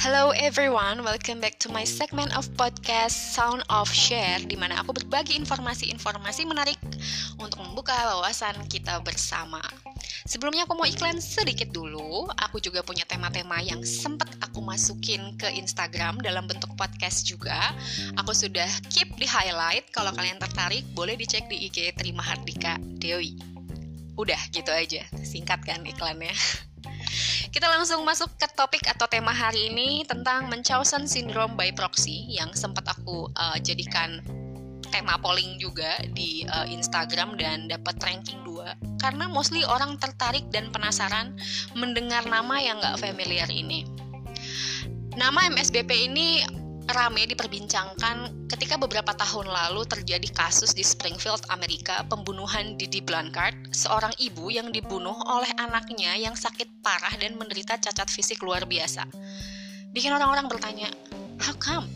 Hello everyone, welcome back to my segment of podcast Sound of Share di mana aku berbagi informasi-informasi menarik untuk membuka wawasan kita bersama. Sebelumnya aku mau iklan sedikit dulu. Aku juga punya tema-tema yang sempat aku masukin ke Instagram dalam bentuk podcast juga. Aku sudah keep di highlight. Kalau kalian tertarik, boleh dicek di IG Terima Hardika Dewi. Udah gitu aja, singkat kan iklannya. Kita langsung masuk ke topik atau tema hari ini tentang Munchausen syndrome by proxy yang sempat aku uh, jadikan tema polling juga di uh, Instagram dan dapat ranking 2 karena mostly orang tertarik dan penasaran mendengar nama yang nggak familiar ini. Nama MSBP ini rame diperbincangkan ketika beberapa tahun lalu terjadi kasus di Springfield, Amerika, pembunuhan Didi Blanchard, seorang ibu yang dibunuh oleh anaknya yang sakit parah dan menderita cacat fisik luar biasa. Bikin orang-orang bertanya, how come?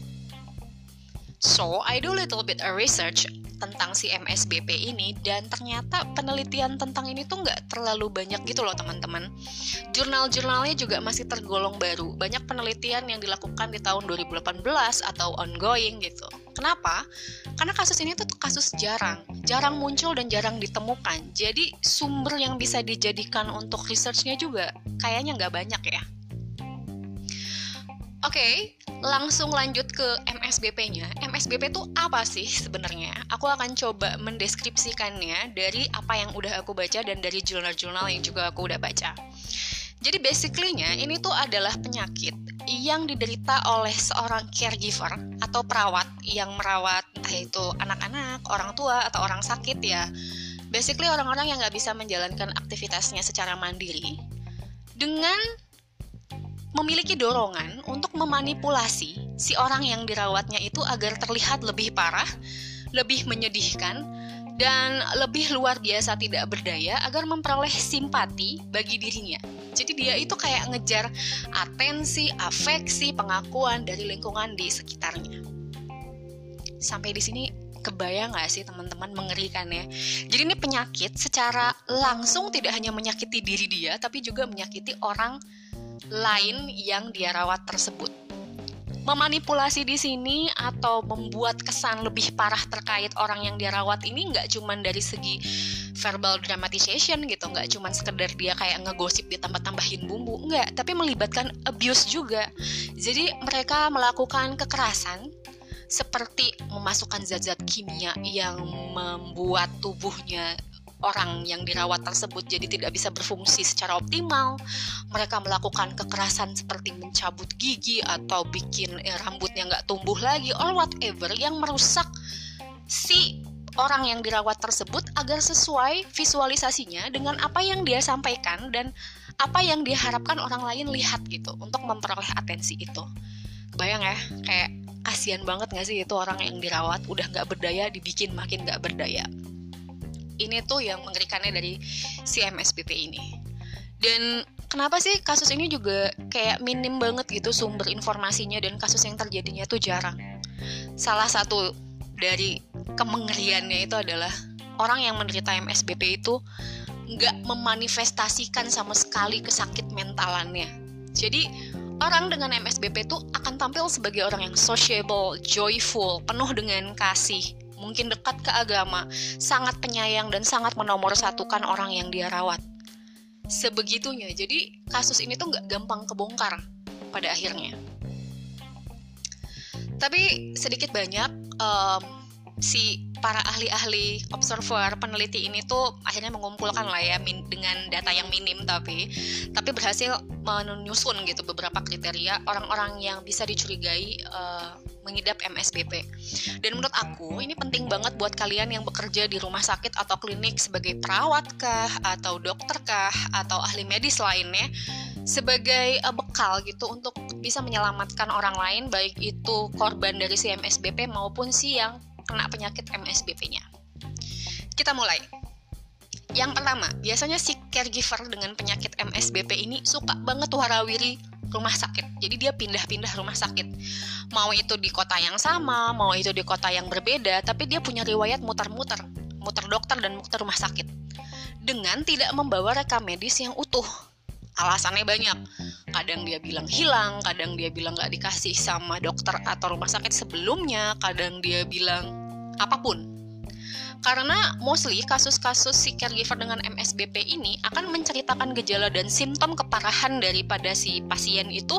So, I do a little bit of research tentang si MSBP ini dan ternyata penelitian tentang ini tuh nggak terlalu banyak gitu loh teman-teman. Jurnal-jurnalnya juga masih tergolong baru. Banyak penelitian yang dilakukan di tahun 2018 atau ongoing gitu. Kenapa? Karena kasus ini tuh kasus jarang, jarang muncul dan jarang ditemukan. Jadi sumber yang bisa dijadikan untuk researchnya juga kayaknya nggak banyak ya. Oke, okay, langsung lanjut ke MSBP-nya. MSBP itu apa sih sebenarnya? Aku akan coba mendeskripsikannya dari apa yang udah aku baca dan dari jurnal-jurnal yang juga aku udah baca. Jadi basically-nya ini tuh adalah penyakit yang diderita oleh seorang caregiver atau perawat yang merawat entah itu anak-anak, orang tua atau orang sakit ya. Basically orang-orang yang nggak bisa menjalankan aktivitasnya secara mandiri dengan memiliki dorongan untuk memanipulasi si orang yang dirawatnya itu agar terlihat lebih parah, lebih menyedihkan, dan lebih luar biasa tidak berdaya agar memperoleh simpati bagi dirinya. Jadi dia itu kayak ngejar atensi, afeksi, pengakuan dari lingkungan di sekitarnya. Sampai di sini kebayang nggak sih teman-teman mengerikan ya? Jadi ini penyakit secara langsung tidak hanya menyakiti diri dia, tapi juga menyakiti orang lain yang dia rawat tersebut. Memanipulasi di sini atau membuat kesan lebih parah terkait orang yang dia rawat ini nggak cuma dari segi verbal dramatization gitu, nggak cuma sekedar dia kayak ngegosip ditambah-tambahin bumbu, nggak, tapi melibatkan abuse juga. Jadi mereka melakukan kekerasan seperti memasukkan zat-zat kimia yang membuat tubuhnya orang yang dirawat tersebut jadi tidak bisa berfungsi secara optimal. Mereka melakukan kekerasan seperti mencabut gigi atau bikin eh, rambutnya nggak tumbuh lagi or whatever yang merusak si orang yang dirawat tersebut agar sesuai visualisasinya dengan apa yang dia sampaikan dan apa yang diharapkan orang lain lihat gitu untuk memperoleh atensi itu. Bayang ya, kayak kasihan banget gak sih itu orang yang dirawat udah nggak berdaya dibikin makin nggak berdaya ini tuh yang mengerikannya dari si MSBP ini. Dan kenapa sih kasus ini juga kayak minim banget gitu sumber informasinya dan kasus yang terjadinya tuh jarang? Salah satu dari kemengeriannya itu adalah orang yang menderita MSBP itu nggak memanifestasikan sama sekali kesakit mentalannya. Jadi orang dengan MSBP itu akan tampil sebagai orang yang sociable, joyful, penuh dengan kasih, mungkin dekat ke agama, sangat penyayang dan sangat menomorsatukan orang yang dia rawat. Sebegitunya, jadi kasus ini tuh nggak gampang kebongkar pada akhirnya. Tapi sedikit banyak um, si para ahli-ahli observer peneliti ini tuh akhirnya mengumpulkan lah ya dengan data yang minim tapi tapi berhasil menyusun gitu beberapa kriteria orang-orang yang bisa dicurigai uh, mengidap MSBP. Dan menurut aku ini penting banget buat kalian yang bekerja di rumah sakit atau klinik sebagai perawat kah atau dokter kah atau ahli medis lainnya sebagai uh, bekal gitu untuk bisa menyelamatkan orang lain baik itu korban dari si MSBP maupun si yang kena penyakit MSBP-nya. Kita mulai. Yang pertama, biasanya si caregiver dengan penyakit MSBP ini suka banget warawiri rumah sakit. Jadi dia pindah-pindah rumah sakit. Mau itu di kota yang sama, mau itu di kota yang berbeda, tapi dia punya riwayat muter-muter, muter dokter dan muter rumah sakit. dengan tidak membawa rekam medis yang utuh. Alasannya banyak. Kadang dia bilang hilang, kadang dia bilang gak dikasih sama dokter atau rumah sakit sebelumnya, kadang dia bilang apa pun. Karena mostly kasus-kasus si caregiver dengan MSBP ini akan menceritakan gejala dan simptom keparahan daripada si pasien itu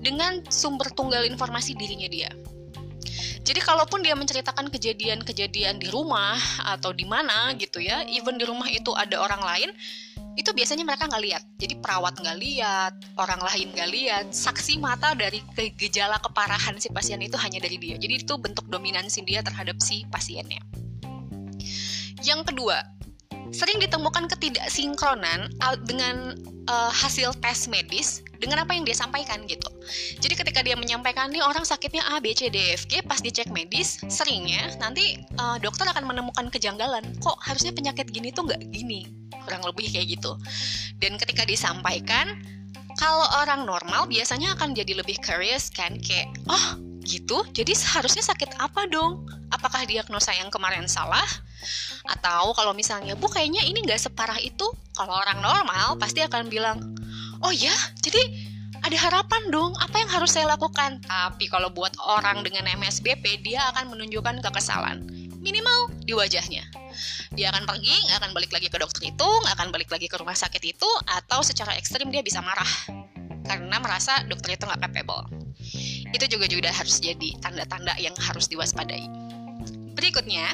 dengan sumber tunggal informasi dirinya dia. Jadi kalaupun dia menceritakan kejadian-kejadian di rumah atau di mana gitu ya, even di rumah itu ada orang lain, itu biasanya mereka nggak lihat. Jadi perawat nggak lihat, orang lain nggak lihat, saksi mata dari gejala keparahan si pasien itu hanya dari dia. Jadi itu bentuk dominansi dia terhadap si pasiennya. Yang kedua, sering ditemukan ketidaksinkronan dengan uh, hasil tes medis dengan apa yang dia sampaikan gitu. Jadi ketika dia menyampaikan nih orang sakitnya A, B, C, D, F, G, pas dicek medis, seringnya nanti uh, dokter akan menemukan kejanggalan. Kok harusnya penyakit gini tuh nggak gini? Kurang lebih kayak gitu. Dan ketika disampaikan, kalau orang normal biasanya akan jadi lebih curious kan, kayak, oh gitu, jadi seharusnya sakit apa dong? Apakah diagnosa yang kemarin salah? Atau kalau misalnya, bu kayaknya ini nggak separah itu, kalau orang normal pasti akan bilang, oh ya, jadi ada harapan dong, apa yang harus saya lakukan? Tapi kalau buat orang dengan MSBP, dia akan menunjukkan kekesalan. Minimal di wajahnya. Dia akan pergi, nggak akan balik lagi ke dokter itu, nggak akan balik lagi ke rumah sakit itu, atau secara ekstrim dia bisa marah. Karena merasa dokter itu nggak capable. Itu juga juga harus jadi tanda-tanda yang harus diwaspadai. Berikutnya,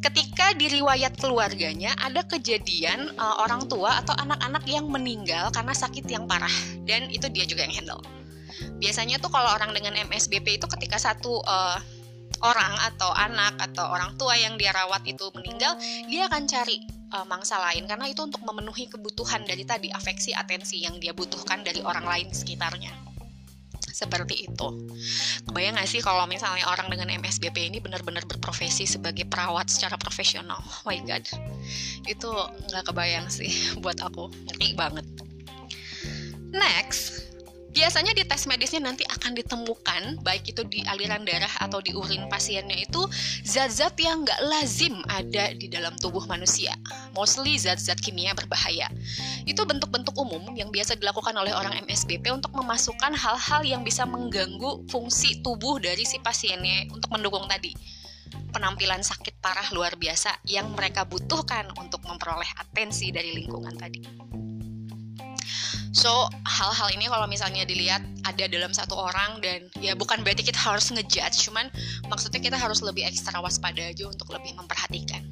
ketika di riwayat keluarganya ada kejadian uh, orang tua atau anak-anak yang meninggal karena sakit yang parah dan itu dia juga yang handle. Biasanya tuh kalau orang dengan MSBP itu ketika satu uh, orang atau anak atau orang tua yang dia rawat itu meninggal, dia akan cari uh, mangsa lain karena itu untuk memenuhi kebutuhan dari tadi afeksi atensi yang dia butuhkan dari orang lain sekitarnya seperti itu. Kebayang gak sih kalau misalnya orang dengan MSBP ini benar-benar berprofesi sebagai perawat secara profesional? Oh my god, itu nggak kebayang sih buat aku, ngeri banget. Next, Biasanya di tes medisnya nanti akan ditemukan, baik itu di aliran darah atau di urin pasiennya itu, zat-zat yang nggak lazim ada di dalam tubuh manusia. Mostly zat-zat kimia berbahaya. Itu bentuk-bentuk umum yang biasa dilakukan oleh orang MSBP untuk memasukkan hal-hal yang bisa mengganggu fungsi tubuh dari si pasiennya untuk mendukung tadi penampilan sakit parah luar biasa yang mereka butuhkan untuk memperoleh atensi dari lingkungan tadi. So hal-hal ini kalau misalnya dilihat ada dalam satu orang dan ya bukan berarti kita harus ngejudge, cuman maksudnya kita harus lebih ekstra waspada aja untuk lebih memperhatikan.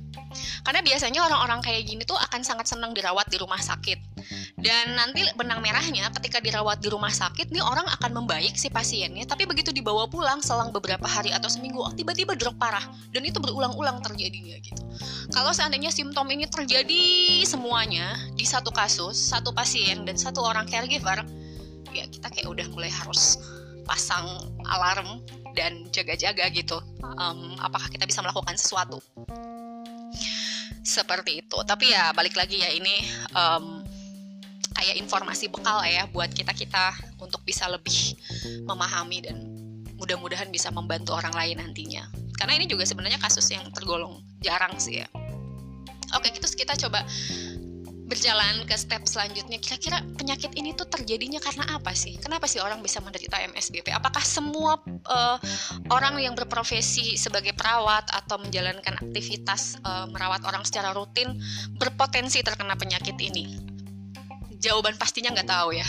Karena biasanya orang-orang kayak gini tuh akan sangat senang dirawat di rumah sakit. Dan nanti benang merahnya ketika dirawat di rumah sakit nih orang akan membaik si pasiennya, tapi begitu dibawa pulang selang beberapa hari atau seminggu, oh, tiba-tiba drop parah dan itu berulang-ulang terjadinya gitu. Kalau seandainya simptom ini terjadi semuanya di satu kasus, satu pasien dan satu orang caregiver, ya kita kayak udah mulai harus pasang alarm dan jaga-jaga gitu. Um, apakah kita bisa melakukan sesuatu? seperti itu tapi ya balik lagi ya ini um, kayak informasi bekal ya buat kita kita untuk bisa lebih memahami dan mudah-mudahan bisa membantu orang lain nantinya. Karena ini juga sebenarnya kasus yang tergolong jarang sih ya. Oke terus kita coba berjalan ke step selanjutnya. Kira-kira penyakit ini tuh terjadinya karena apa sih? Kenapa sih orang bisa menderita MSBP apakah semua uh, orang yang berprofesi sebagai perawat atau menjalankan aktivitas uh, merawat orang secara rutin berpotensi terkena penyakit ini jawaban pastinya nggak tahu ya.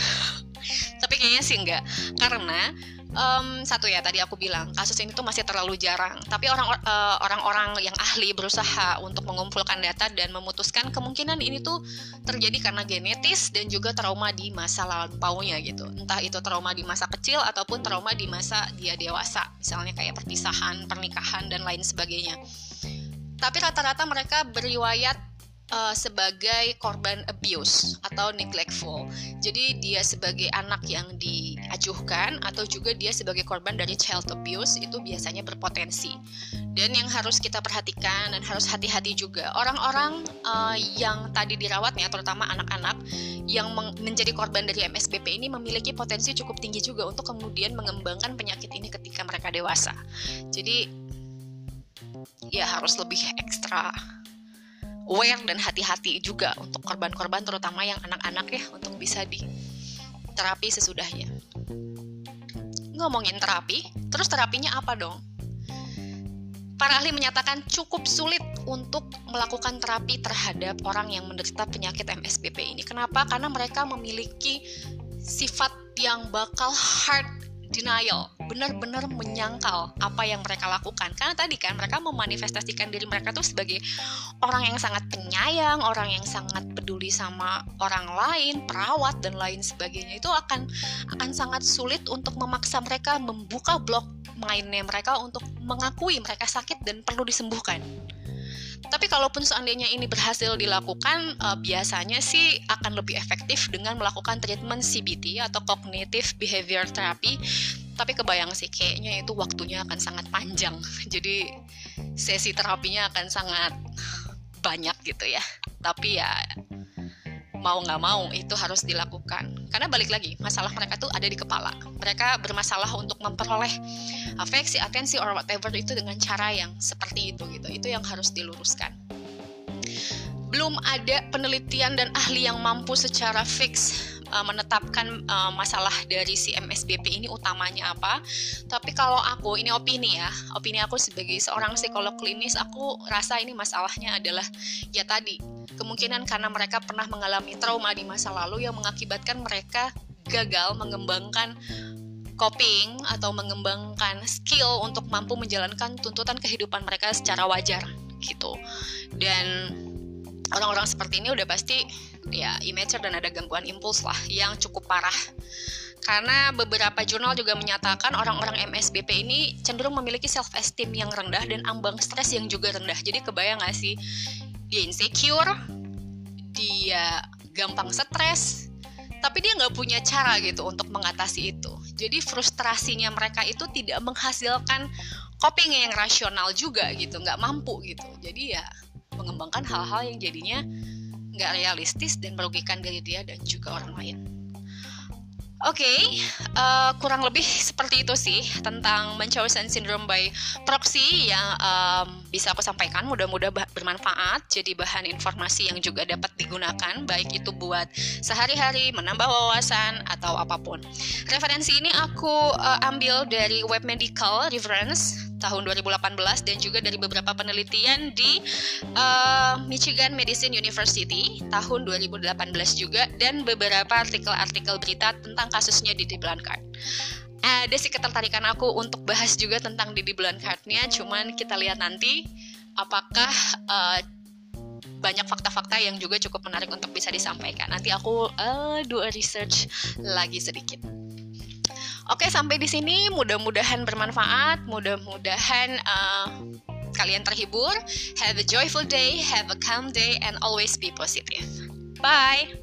Tapi kayaknya sih enggak karena um, satu ya tadi aku bilang kasus ini tuh masih terlalu jarang. Tapi orang uh, orang-orang yang ahli berusaha untuk mengumpulkan data dan memutuskan kemungkinan ini tuh terjadi karena genetis dan juga trauma di masa lampaunya gitu. Entah itu trauma di masa kecil ataupun trauma di masa dia dewasa. Misalnya kayak perpisahan pernikahan dan lain sebagainya. Tapi rata-rata mereka beriwayat uh, sebagai korban abuse atau neglectful. Jadi dia sebagai anak yang diajukan atau juga dia sebagai korban dari child abuse itu biasanya berpotensi. Dan yang harus kita perhatikan dan harus hati-hati juga orang-orang uh, yang tadi dirawatnya terutama anak-anak yang menjadi korban dari MSBP ini memiliki potensi cukup tinggi juga untuk kemudian mengembangkan penyakit ini ketika mereka dewasa. Jadi ya harus lebih ekstra aware dan hati-hati juga untuk korban-korban terutama yang anak-anak ya untuk bisa di terapi sesudahnya. Ngomongin terapi, terus terapinya apa dong? Para ahli menyatakan cukup sulit untuk melakukan terapi terhadap orang yang menderita penyakit MSBP ini. Kenapa? Karena mereka memiliki sifat yang bakal hard denial, benar-benar menyangkal apa yang mereka lakukan. Karena tadi kan mereka memanifestasikan diri mereka tuh sebagai orang yang sangat penyayang, orang yang sangat peduli sama orang lain, perawat dan lain sebagainya. Itu akan akan sangat sulit untuk memaksa mereka membuka blog mainnya mereka untuk mengakui mereka sakit dan perlu disembuhkan. Tapi kalaupun seandainya ini berhasil dilakukan, uh, biasanya sih akan lebih efektif dengan melakukan treatment CBT atau Cognitive Behavior Therapy. Tapi kebayang sih kayaknya itu waktunya akan sangat panjang. Jadi sesi terapinya akan sangat banyak gitu ya. Tapi ya mau nggak mau itu harus dilakukan karena balik lagi masalah mereka tuh ada di kepala. Mereka bermasalah untuk memperoleh afeksi atensi or whatever itu dengan cara yang seperti itu gitu. Itu yang harus diluruskan. Belum ada penelitian dan ahli yang mampu secara fix uh, menetapkan uh, masalah dari si MSBP ini utamanya apa. Tapi kalau aku ini opini ya, opini aku sebagai seorang psikolog klinis, aku rasa ini masalahnya adalah ya tadi Kemungkinan karena mereka pernah mengalami trauma di masa lalu yang mengakibatkan mereka gagal mengembangkan coping atau mengembangkan skill untuk mampu menjalankan tuntutan kehidupan mereka secara wajar gitu. Dan orang-orang seperti ini udah pasti ya immature dan ada gangguan impuls lah yang cukup parah. Karena beberapa jurnal juga menyatakan orang-orang MSBP ini cenderung memiliki self esteem yang rendah dan ambang stres yang juga rendah. Jadi kebayang gak sih dia insecure, dia gampang stres, tapi dia nggak punya cara gitu untuk mengatasi itu. Jadi frustrasinya mereka itu tidak menghasilkan coping yang rasional juga gitu, nggak mampu gitu. Jadi ya mengembangkan hal-hal yang jadinya nggak realistis dan merugikan diri dia dan juga orang lain. Oke, okay, uh, eh, kurang lebih seperti itu sih tentang Munchausen syndrome by proxy yang um, bisa aku sampaikan. Mudah-mudahan bermanfaat, jadi bahan informasi yang juga dapat digunakan, baik itu buat sehari-hari, menambah wawasan atau apa pun. Referensi ini aku uh, ambil dari Web Medical Reference tahun 2018 dan juga dari beberapa penelitian di uh, Michigan Medicine University tahun 2018 juga dan beberapa artikel-artikel berita tentang kasusnya di Blanchard. Ada sih ketertarikan aku untuk bahas juga tentang Didi Blanchardnya, cuman kita lihat nanti apakah uh, banyak fakta-fakta yang juga cukup menarik untuk bisa disampaikan. Nanti aku uh, do a research lagi sedikit. Oke, sampai di sini mudah-mudahan bermanfaat, mudah-mudahan uh, kalian terhibur. Have a joyful day, have a calm day, and always be positive. Bye.